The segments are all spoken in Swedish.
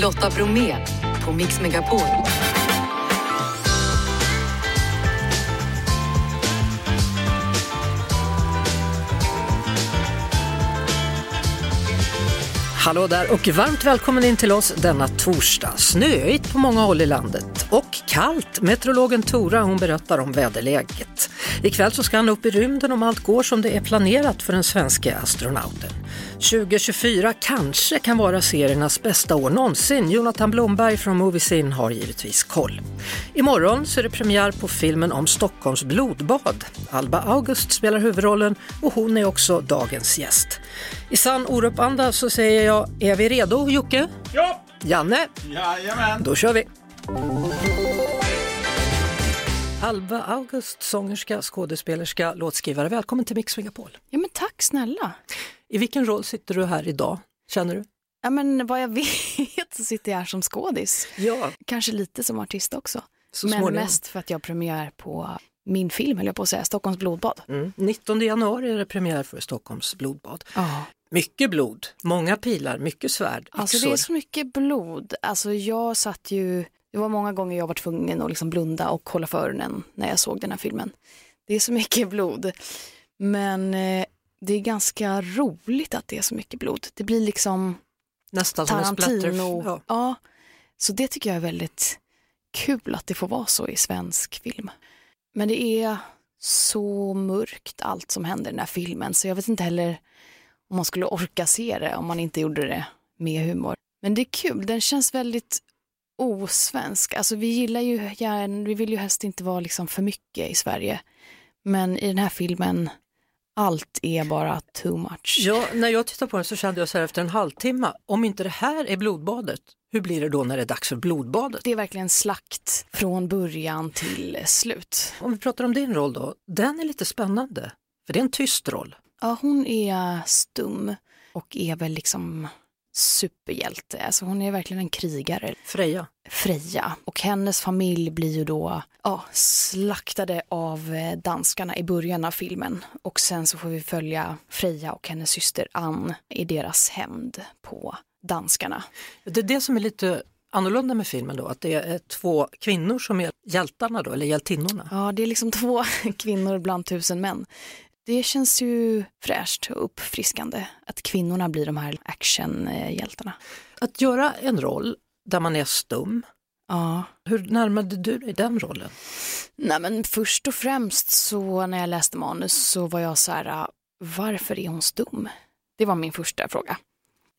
Lotta Bromé på Mix Megapol. Hallå där och varmt välkommen in till oss denna torsdag. Snöigt på många håll i landet och kallt. Meteorologen Tora hon berättar om väderläget. Ikväll så ska han upp i rymden om allt går som det är planerat för den svenska astronauten. 2024 kanske kan vara seriernas bästa år någonsin. Jonathan Blomberg från Moviesin har givetvis koll. Imorgon så är det premiär på filmen om Stockholms blodbad. Alba August spelar huvudrollen och hon är också dagens gäst. I sann Orup-anda så säger jag, är vi redo Jocke? Ja! Janne? Jajamän! Då kör vi! Alba August, sångerska, skådespelerska, låtskrivare. Välkommen till Mix Megapol. Ja men tack snälla. I vilken roll sitter du här idag, känner du? Ja men vad jag vet så sitter jag här som skådis. Ja. Kanske lite som artist också. Så men småningom. mest för att jag har premiär på min film, höll jag på att säga, Stockholms blodbad. Mm. 19 januari är det premiär för Stockholms blodbad. Ja. Mycket blod, många pilar, mycket svärd, Alltså yxor. det är så mycket blod. Alltså jag satt ju, det var många gånger jag var tvungen att liksom blunda och hålla för öronen när jag såg den här filmen. Det är så mycket blod. Men eh, det är ganska roligt att det är så mycket blod. Det blir liksom Nästan som. Tarantino. Ja. Ja, så det tycker jag är väldigt kul att det får vara så i svensk film. Men det är så mörkt allt som händer i den här filmen så jag vet inte heller om man skulle orka se det om man inte gjorde det med humor. Men det är kul, den känns väldigt osvensk. Alltså vi gillar ju gärna, vi vill ju helst inte vara liksom för mycket i Sverige. Men i den här filmen, allt är bara too much. ja, när jag tittade på den så kände jag så här efter en halvtimme, om inte det här är blodbadet, hur blir det då när det är dags för blodbadet? Det är verkligen slakt från början till slut. Om vi pratar om din roll då, den är lite spännande, för det är en tyst roll. Ja, hon är stum och är väl liksom superhjälte. Alltså hon är verkligen en krigare. Freja. Freja. Och hennes familj blir ju då ja, slaktade av eh, danskarna i början av filmen. Och sen så får vi följa Freja och hennes syster Ann i deras hämnd på danskarna. Det är det som är lite annorlunda med filmen då, att det är två kvinnor som är hjältarna då, eller hjältinnorna. Ja, det är liksom två kvinnor bland tusen män. Det känns ju fräscht och uppfriskande att kvinnorna blir de här actionhjältarna. Att göra en roll där man är stum, Ja, hur närmade du dig den rollen? Nej men först och främst så när jag läste manus så var jag så här, varför är hon stum? Det var min första fråga.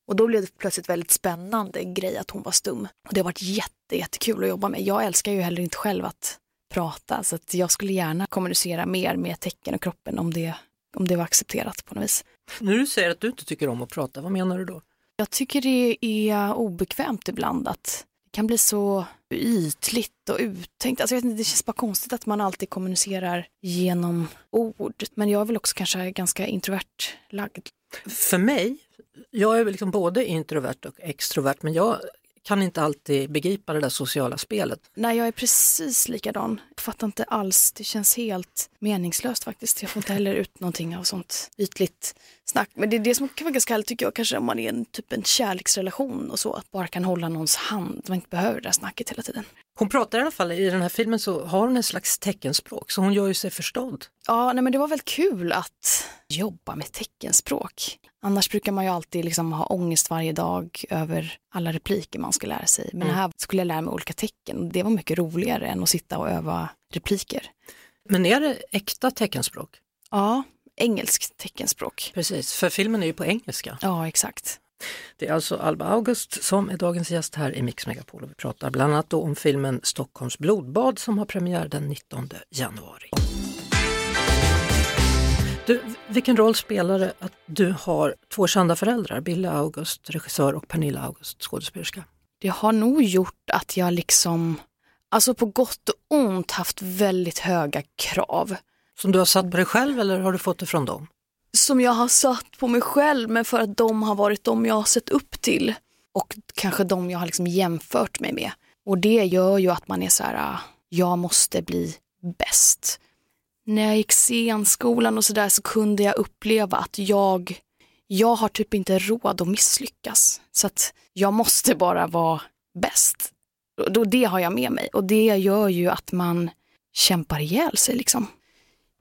Och då blev det plötsligt väldigt spännande grej att hon var stum. Och det har varit jätte, jättekul att jobba med. Jag älskar ju heller inte själv att prata så att jag skulle gärna kommunicera mer med tecken och kroppen om det, om det var accepterat på något vis. När du säger att du inte tycker om att prata, vad menar du då? Jag tycker det är obekvämt ibland att det kan bli så ytligt och uttänkt. Alltså jag vet inte, det känns bara konstigt att man alltid kommunicerar genom ord. Men jag är väl också kanske ganska introvert lagd. För mig, jag är väl liksom både introvert och extrovert, men jag kan inte alltid begripa det där sociala spelet. Nej, jag är precis likadan. Jag fattar inte alls. Det känns helt meningslöst faktiskt. Jag får inte heller ut någonting av sånt ytligt snack. Men det är det som kan vara ganska härligt tycker jag, kanske om man är en typ en kärleksrelation och så. Att bara kan hålla någons hand. Man inte behöver det där snacket hela tiden. Hon pratar i alla fall, i den här filmen så har hon en slags teckenspråk, så hon gör ju sig förstådd. Ja, nej, men det var väl kul att jobba med teckenspråk. Annars brukar man ju alltid liksom ha ångest varje dag över alla repliker man ska lära sig. Men här skulle jag lära mig olika tecken. Det var mycket roligare än att sitta och öva repliker. Men är det äkta teckenspråk? Ja, engelskt teckenspråk. Precis, för filmen är ju på engelska. Ja, exakt. Det är alltså Alba August som är dagens gäst här i Mix Megapol och vi pratar bland annat om filmen Stockholms blodbad som har premiär den 19 januari. Du, vilken roll spelar det att du har två kända föräldrar, Billy August, regissör och Pernilla August, skådespelerska? Det har nog gjort att jag liksom, alltså på gott och ont haft väldigt höga krav. Som du har satt på dig själv eller har du fått det från dem? som jag har satt på mig själv men för att de har varit de jag har sett upp till och kanske de jag har liksom jämfört mig med. Och det gör ju att man är så här, ah, jag måste bli bäst. När jag gick scenskolan och sådär så kunde jag uppleva att jag, jag har typ inte råd att misslyckas. Så att jag måste bara vara bäst. Och det har jag med mig och det gör ju att man kämpar ihjäl sig liksom.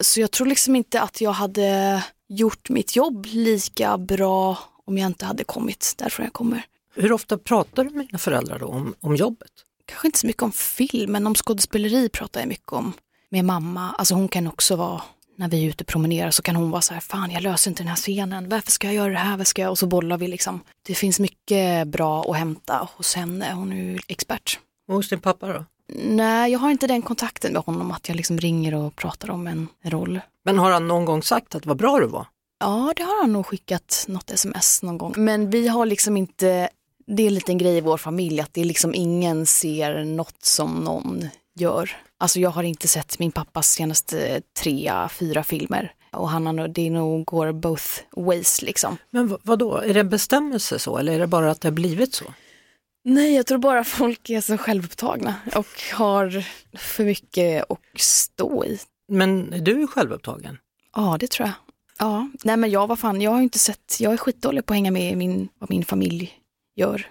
Så jag tror liksom inte att jag hade gjort mitt jobb lika bra om jag inte hade kommit därifrån jag kommer. Hur ofta pratar du med dina föräldrar då om, om jobbet? Kanske inte så mycket om film, men om skådespeleri pratar jag mycket om. Med mamma, alltså hon kan också vara, när vi är ute och promenerar så kan hon vara så här, fan jag löser inte den här scenen, varför ska jag göra det här, vad ska jag? Och så bollar vi liksom. Det finns mycket bra att hämta hos henne, hon är ju expert. Och hos din pappa då? Nej, jag har inte den kontakten med honom att jag liksom ringer och pratar om en roll. Men har han någon gång sagt att vad bra du var? Ja, det har han nog skickat något sms någon gång. Men vi har liksom inte, det är en liten grej i vår familj att det är liksom ingen ser något som någon gör. Alltså jag har inte sett min pappas senaste tre, fyra filmer. Och han har, det nog går both ways liksom. Men vad då? är det en bestämmelse så eller är det bara att det har blivit så? Nej, jag tror bara folk är så självupptagna och har för mycket att stå i. Men är du självupptagen? Ja, det tror jag. Ja, nej men jag, vad fan, jag har inte sett, jag är skitdålig på att hänga med i min, vad min familj gör.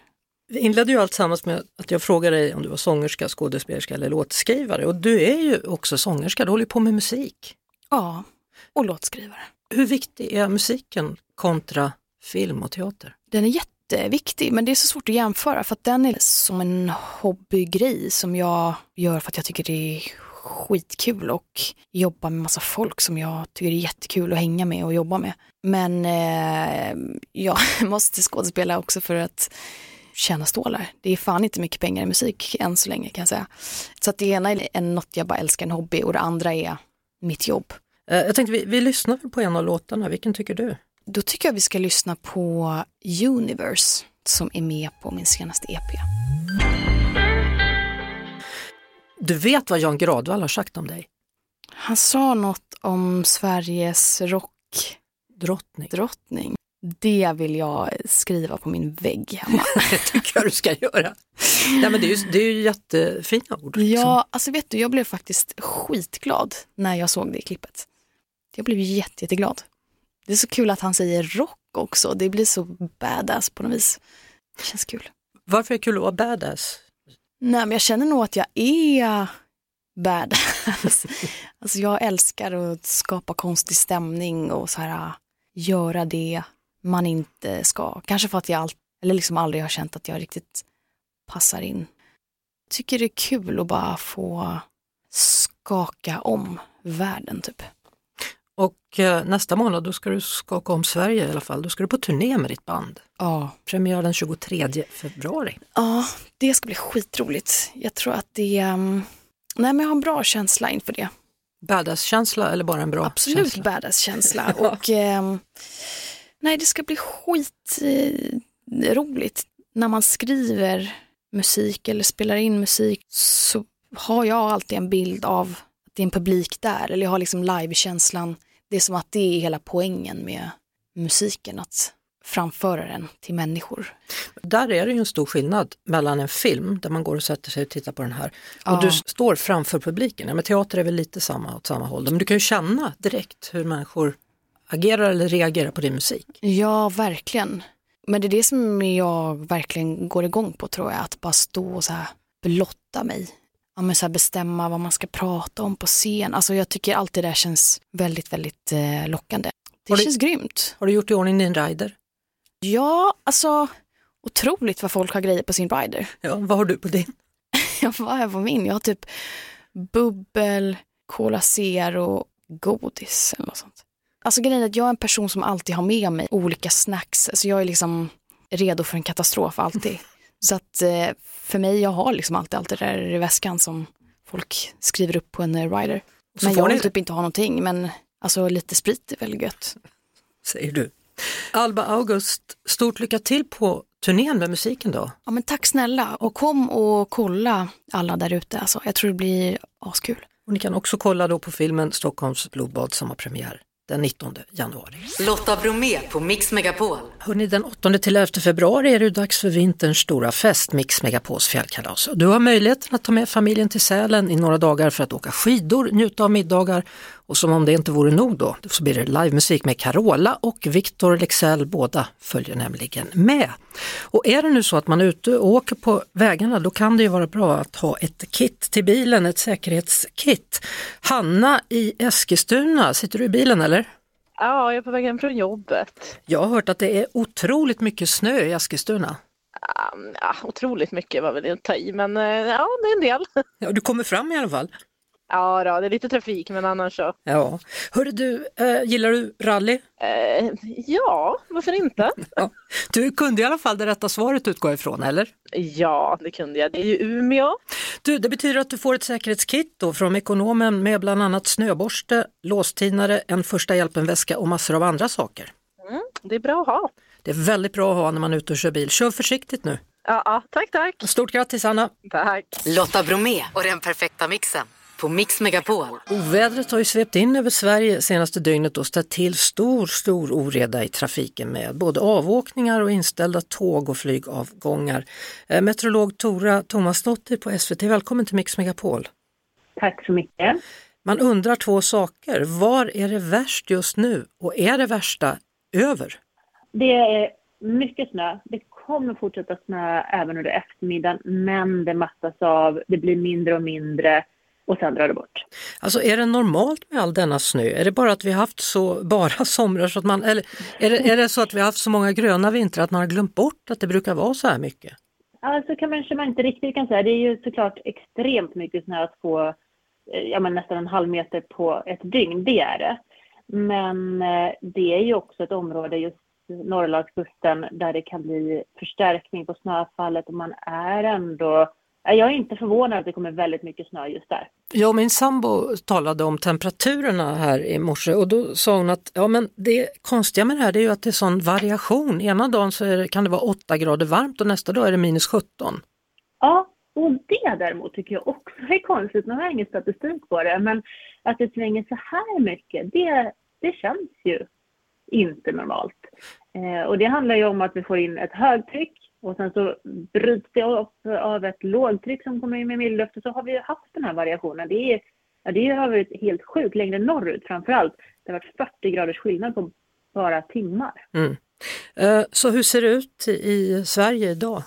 Vi inledde ju alltsammans med att jag frågade dig om du var sångerska, skådespelerska eller låtskrivare och du är ju också sångerska, du håller på med musik. Ja, och låtskrivare. Hur viktig är musiken kontra film och teater? Den är jätteviktig men det är så svårt att jämföra för att den är som en hobbygrej som jag gör för att jag tycker det är skitkul och jobba med massa folk som jag tycker är jättekul att hänga med och jobba med. Men eh, jag måste skådespela också för att tjäna stålar. Det är fan inte mycket pengar i musik än så länge kan jag säga. Så att det ena är något jag bara älskar, en hobby och det andra är mitt jobb. Eh, jag tänkte vi, vi lyssnar på en av låtarna, vilken tycker du? Då tycker jag vi ska lyssna på Universe som är med på min senaste EP. Du vet vad Jan Gradvall har sagt om dig? Han sa något om Sveriges rockdrottning. Drottning. Det vill jag skriva på min vägg hemma. det tycker jag du ska göra. Nej, men det, är ju, det är ju jättefina ord. Liksom. Ja, alltså vet du, jag blev faktiskt skitglad när jag såg det i klippet. Jag blev jätte, jätteglad. Det är så kul att han säger rock också. Det blir så badass på något vis. Det känns kul. Varför är det kul att vara badass? Nej, men jag känner nog att jag är badass. alltså jag älskar att skapa konstig stämning och så här göra det man inte ska. Kanske för att jag all, eller liksom aldrig har känt att jag riktigt passar in. Tycker det är kul att bara få skaka om världen typ. Och eh, nästa månad då ska du skaka om Sverige i alla fall. Då ska du på turné med ditt band. Ja. Premiär den 23 februari. Ja, det ska bli skitroligt. Jag tror att det, um... nej men jag har en bra känsla inför det. Badass-känsla eller bara en bra Absolut känsla? badass-känsla. Och um... nej, det ska bli skitroligt. När man skriver musik eller spelar in musik så har jag alltid en bild av att det är en publik där. Eller jag har liksom live-känslan det är som att det är hela poängen med musiken, att framföra den till människor. Där är det ju en stor skillnad mellan en film där man går och sätter sig och tittar på den här ja. och du står framför publiken. Ja, men teater är väl lite samma åt samma håll, men du kan ju känna direkt hur människor agerar eller reagerar på din musik. Ja, verkligen. Men det är det som jag verkligen går igång på tror jag, att bara stå och så här blotta mig ja, men så här bestämma vad man ska prata om på scen. Alltså jag tycker allt det där känns väldigt, väldigt eh, lockande. Det du, känns grymt. Har du gjort i ordning din rider? Ja, alltså otroligt vad folk har grejer på sin rider. Ja, vad har du på din? ja, vad har jag på min? Jag har typ bubbel, Cola Zero, godis eller något sånt. Alltså grejen är att jag är en person som alltid har med mig olika snacks. Alltså jag är liksom redo för en katastrof alltid. Så att eh, för mig, jag har liksom alltid allt det där i väskan som folk skriver upp på en eh, rider. Men jag vill ni... typ inte ha någonting, men alltså lite sprit är väl gött. Säger du. Alba August, stort lycka till på turnén med musiken då. Ja men tack snälla och kom och kolla alla där ute. Alltså, jag tror det blir askul. Och ni kan också kolla då på filmen Stockholms blodbad som har premiär den 19 januari. Lotta Bromé på Mix Megapol. Hörrni, den 8 till 11 februari är det dags för vinterns stora fest, Mix Megapols fjällkalas. Du har möjligheten att ta med familjen till Sälen i några dagar för att åka skidor, njuta av middagar och som om det inte vore nog då, så blir det livemusik med Carola och Victor Lexell, båda följer nämligen med. Och är det nu så att man är ute och åker på vägarna, då kan det ju vara bra att ha ett kit till bilen, ett säkerhetskit. Hanna i Eskilstuna, sitter du i bilen eller? Ja, jag är på väg hem från jobbet. Jag har hört att det är otroligt mycket snö i Eskilstuna. Ja, otroligt mycket var väl att ta i, men uh, ja, det är en del. Ja, du kommer fram i alla fall. Ja, då, det är lite trafik, men annars så. Ja. Hörru du, äh, gillar du rally? Uh, ja, varför inte? ja. Du kunde i alla fall det rätta svaret utgår ifrån, eller? Ja, det kunde jag. Det är ju Umeå. Du, det betyder att du får ett säkerhetskit då från Ekonomen med bland annat snöborste, låstinare, en första hjälpen-väska och massor av andra saker. Mm, det är bra att ha. Det är väldigt bra att ha när man är ute och kör bil. Kör försiktigt nu. Ja, ja tack, tack. Stort grattis Anna. Tack. Lotta Bromé och den perfekta mixen på Mix Megapol. Ovädret har ju svept in över Sverige senaste dygnet och ställt till stor, stor oreda i trafiken med både avåkningar och inställda tåg och flygavgångar. Eh, meteorolog Tora Tomasdottir på SVT, välkommen till Mix Megapol. Tack så mycket. Man undrar två saker. Var är det värst just nu och är det värsta över? Det är mycket snö. Det kommer fortsätta snö även under eftermiddagen, men det mattas av. Det blir mindre och mindre och sen drar det bort. Alltså är det normalt med all denna snö? Är det bara att vi haft så bara somrar så att man, eller är det, är det så att vi haft så många gröna vintrar att man har glömt bort att det brukar vara så här mycket? Alltså kanske man inte riktigt kan säga. Det är ju såklart extremt mycket snö att få eh, ja, men nästan en halv meter på ett dygn, det är det. Men eh, det är ju också ett område, just Norrlandskusten, där det kan bli förstärkning på snöfallet och man är ändå jag är inte förvånad att det kommer väldigt mycket snö just där. Jag och min sambo talade om temperaturerna här i morse och då sa hon att ja, men det konstiga med det här är ju att det är sån variation. Ena dagen så det, kan det vara 8 grader varmt och nästa dag är det minus 17. Ja, och det däremot tycker jag också är konstigt. Nu har jag ingen statistik på det, men att det svänger så här mycket, det, det känns ju inte normalt. Eh, och det handlar ju om att vi får in ett högtryck och sen så bryts det upp av ett lågtryck som kommer in med mildluft och så har vi haft den här variationen. Det, är, ja, det har varit helt sjukt längre norrut framför allt. Det har varit 40 graders skillnad på bara timmar. Mm. Eh, så hur ser det ut i Sverige idag?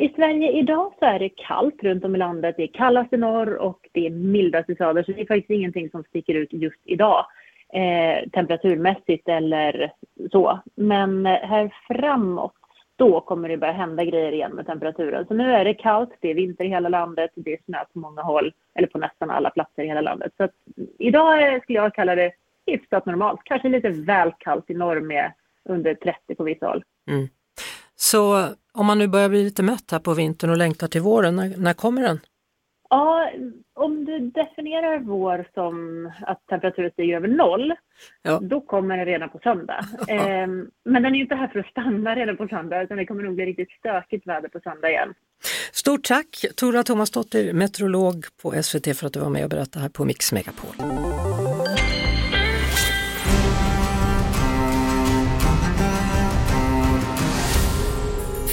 I Sverige idag så är det kallt runt om i landet. Det är kallast i norr och det är mildast i söder. Så det är faktiskt ingenting som sticker ut just idag eh, temperaturmässigt eller så. Men eh, här framåt då kommer det börja hända grejer igen med temperaturen. Så nu är det kallt, det är vinter i hela landet, det är snö på många håll, eller på nästan alla platser i hela landet. Så att, idag skulle jag kalla det hyfsat normalt, kanske lite väl kallt i norr med under 30 på vissa håll. Mm. Så om man nu börjar bli lite mätt här på vintern och längtar till våren, när, när kommer den? Ja, om du definierar vår som att temperaturen stiger över noll, ja. då kommer den redan på söndag. eh, men den är inte här för att stanna redan på söndag, utan det kommer nog bli riktigt stökigt väder på söndag igen. Stort tack Tora Tomasdottir, meteorolog på SVT för att du var med och berättade här på Mix Megapol.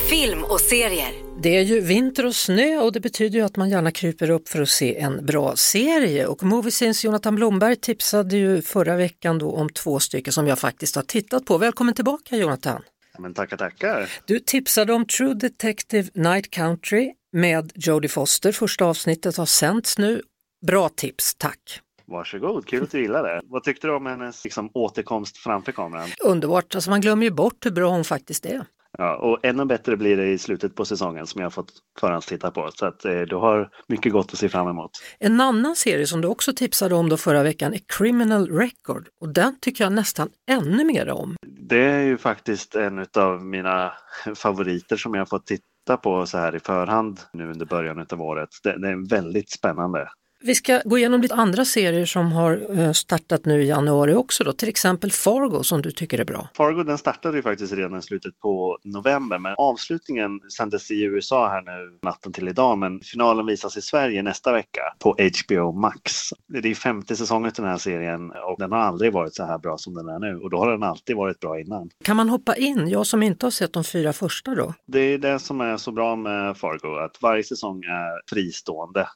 Film och serier det är ju vinter och snö och det betyder ju att man gärna kryper upp för att se en bra serie och Moviesins Jonathan Blomberg tipsade ju förra veckan då om två stycken som jag faktiskt har tittat på. Välkommen tillbaka Jonathan! Men tackar, tackar! Du tipsade om True Detective Night Country med Jodie Foster. Första avsnittet har sänts nu. Bra tips, tack! Varsågod, kul att du gillar det. Vad tyckte du om hennes liksom, återkomst framför kameran? Underbart, alltså man glömmer ju bort hur bra hon faktiskt är. Ja, och ännu bättre blir det i slutet på säsongen som jag har fått förhandstitta på. Så att eh, du har mycket gott att se fram emot. En annan serie som du också tipsade om då förra veckan är Criminal Record och den tycker jag nästan ännu mer om. Det är ju faktiskt en av mina favoriter som jag fått titta på så här i förhand nu under början av året. Det, det är väldigt spännande. Vi ska gå igenom lite andra serier som har eh, startat nu i januari också då, till exempel Fargo som du tycker är bra. Fargo den startade ju faktiskt redan i slutet på november men avslutningen sändes i USA här nu natten till idag men finalen visas i Sverige nästa vecka på HBO Max. Det är femte säsongen till den här serien och den har aldrig varit så här bra som den är nu och då har den alltid varit bra innan. Kan man hoppa in, jag som inte har sett de fyra första då? Det är det som är så bra med Fargo, att varje säsong är fristående.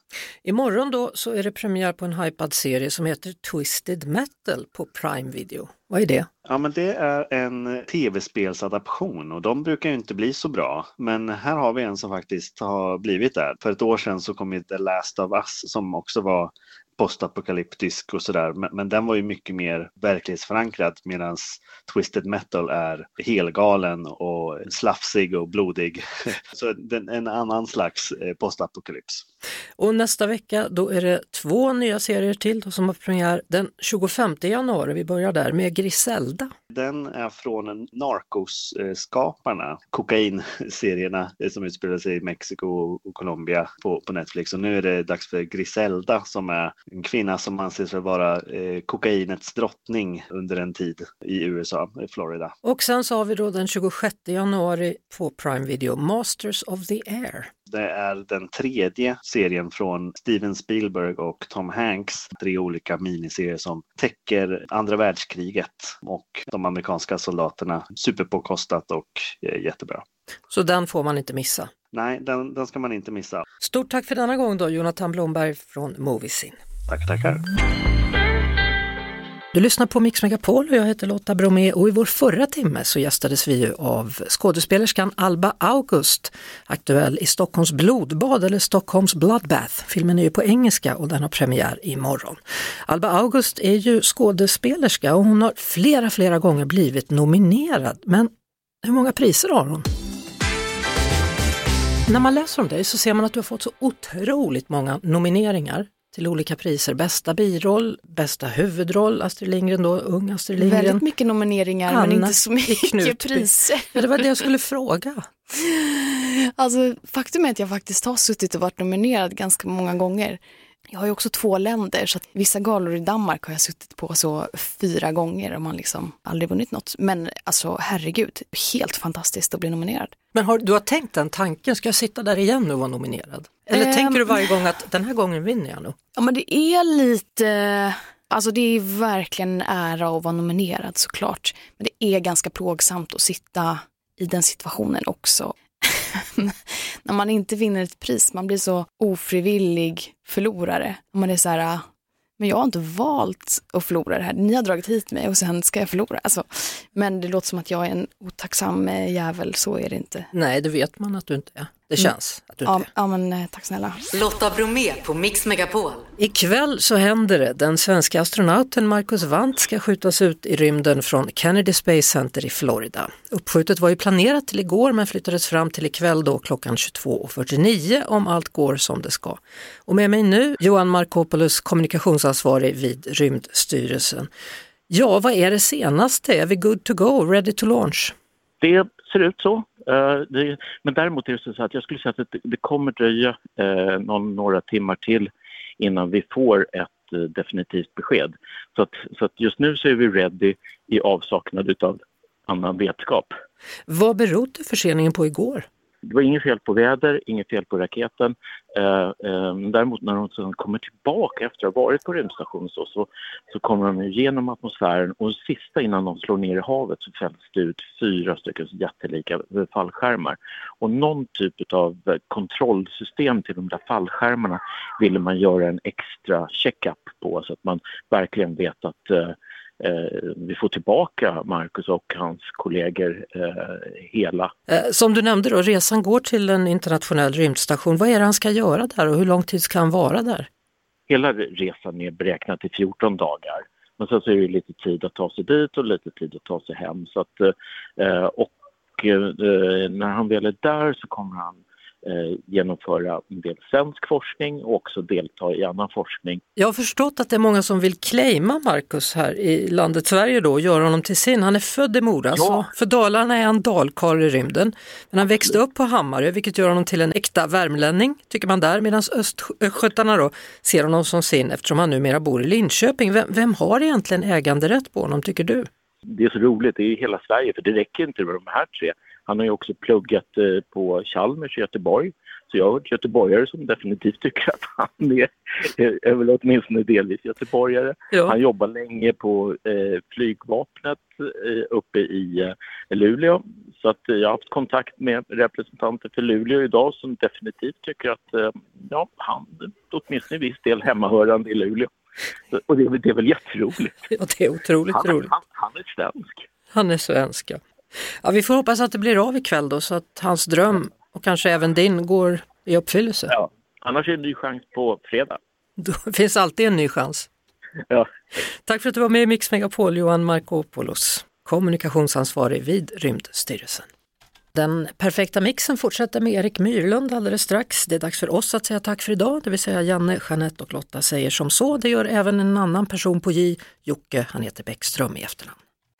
Imorgon då så är det premiär på en hypad serie som heter Twisted Metal på Prime Video. Vad är det? Ja, men det är en tv-spelsadaption och de brukar ju inte bli så bra. Men här har vi en som faktiskt har blivit där. För ett år sedan så kom ju The Last of Us som också var postapokalyptisk och sådär. Men, men, den var ju mycket mer verklighetsförankrad medan Twisted Metal är helgalen och slafsig och blodig. Så den, en annan slags eh, postapokalyps. Och nästa vecka då är det två nya serier till då, som har premiär den 25 januari. Vi börjar där med Griselda. Den är från Narcos-skaparna, kokainserierna som utspelar sig i Mexiko och Colombia på, på Netflix. Och nu är det dags för Griselda som är en kvinna som anses vara eh, kokainets drottning under en tid i USA, i Florida. Och sen så har vi då den 26 januari på Prime Video, Masters of the Air. Det är den tredje serien från Steven Spielberg och Tom Hanks. Tre olika miniserier som täcker andra världskriget och de amerikanska soldaterna. Superpåkostat och eh, jättebra. Så den får man inte missa? Nej, den, den ska man inte missa. Stort tack för denna gång då, Jonathan Blomberg från Moviesin. Tack, tackar. Du lyssnar på Mix Megapol och jag heter Lotta Bromé och i vår förra timme så gästades vi ju av skådespelerskan Alba August, aktuell i Stockholms blodbad eller Stockholms Bloodbath. Filmen är ju på engelska och den har premiär imorgon. Alba August är ju skådespelerska och hon har flera, flera gånger blivit nominerad. Men hur många priser har hon? När man läser om dig så ser man att du har fått så otroligt många nomineringar till olika priser. Bästa biroll, bästa huvudroll, Astrid Lindgren då, ung Astrid Lindgren. Väldigt mycket nomineringar Anna men inte så mycket priser. Ja, det var det jag skulle fråga. Alltså faktum är att jag faktiskt har suttit och varit nominerad ganska många gånger. Jag har ju också två länder så vissa galor i Danmark har jag suttit på så fyra gånger och man liksom aldrig vunnit något. Men alltså herregud, helt fantastiskt att bli nominerad. Men har, du har tänkt den tanken, ska jag sitta där igen och vara nominerad? Eller um, tänker du varje gång att den här gången vinner jag nog? Ja men det är lite, alltså det är verkligen en ära att vara nominerad såklart. Men det är ganska plågsamt att sitta i den situationen också när man inte vinner ett pris, man blir så ofrivillig förlorare. Man är så här, ah, men jag har inte valt att förlora det här. Ni har dragit hit mig och sen ska jag förlora. Alltså, men det låter som att jag är en otacksam eh, jävel, så är det inte. Nej, det vet man att du inte är. Det mm. känns att du inte ja, är. Ja, men eh, tack snälla. Lotta Bromé på Mix Megapol. Ikväll så händer det. Den svenska astronauten Marcus Wandt ska skjutas ut i rymden från Kennedy Space Center i Florida. Uppskjutet var ju planerat till igår men flyttades fram till ikväll då klockan 22.49 om allt går som det ska. Och med mig nu Johan Markopoulos, kommunikationsansvarig vid Rymdstyrelsen. Ja, vad är det senaste? Är vi good to go, ready to launch? Det ser ut så. Uh, det, men däremot är det så att jag skulle säga att det, det kommer dröja uh, någon, några timmar till innan vi får ett uh, definitivt besked. Så att, så att just nu så är vi ready i avsaknad av annan vetskap. Vad berodde förseningen på igår? Det var inget fel på väder, inget fel på raketen. Eh, eh, däremot när de sen kommer tillbaka efter att ha varit på rymdstationen så, så, så kommer de genom atmosfären och sista innan de slår ner i havet så fälls det ut fyra stycken jättelika fallskärmar. Och någon typ av kontrollsystem till de där fallskärmarna ville man göra en extra checkup på så att man verkligen vet att eh, Eh, vi får tillbaka Marcus och hans kollegor eh, hela. Eh, som du nämnde då, resan går till en internationell rymdstation. Vad är det han ska göra där och hur lång tid ska han vara där? Hela resan är beräknad till 14 dagar. Men sen så är det lite tid att ta sig dit och lite tid att ta sig hem. Så att, och när han väl är där så kommer han eh, genomföra en del svensk forskning och också delta i annan forskning. Jag har förstått att det är många som vill claima Marcus här i landet Sverige då och göra honom till sin. Han är född i Mora, Ja. så för Dalarna är han dalkarl i rymden. Men han växte upp på Hammarö vilket gör honom till en äkta värmlänning, tycker man där, medan östgötarna då ser honom som sin eftersom han numera bor i Linköping. Vem, vem har egentligen äganderätt på honom, tycker du? Det är så roligt, det är hela Sverige för det räcker inte med de här tre. Han har ju också pluggat eh, på Chalmers i Göteborg. Så jag har hört göteborgare som definitivt tycker att han är, är väl åtminstone delvis göteborgare. Ja. Han jobbar länge på eh, flygvapnet eh, uppe i eh, Luleå. Så att, eh, jag har haft kontakt med representanter för Luleå idag som definitivt tycker att eh, ja, han är åtminstone i viss del hemmahörande i Luleå. Så- Och det, det är väl jätteroligt. Ja, det är otroligt Han, roligt. han, han är svensk. Han är svensk. Ja. Ja, vi får hoppas att det blir av ikväll då så att hans dröm och kanske även din går i uppfyllelse. Ja. Annars är det en ny chans på fredag. Då finns alltid en ny chans. Ja. Tack för att du var med i Mix Megapol, Johan Markopoulos, kommunikationsansvarig vid Rymdstyrelsen. Den perfekta mixen fortsätter med Erik Myrlund alldeles strax. Det är dags för oss att säga tack för idag, det vill säga Janne, Jeanette och Lotta säger som så. Det gör även en annan person på J, Jocke, han heter Bäckström i efternamn.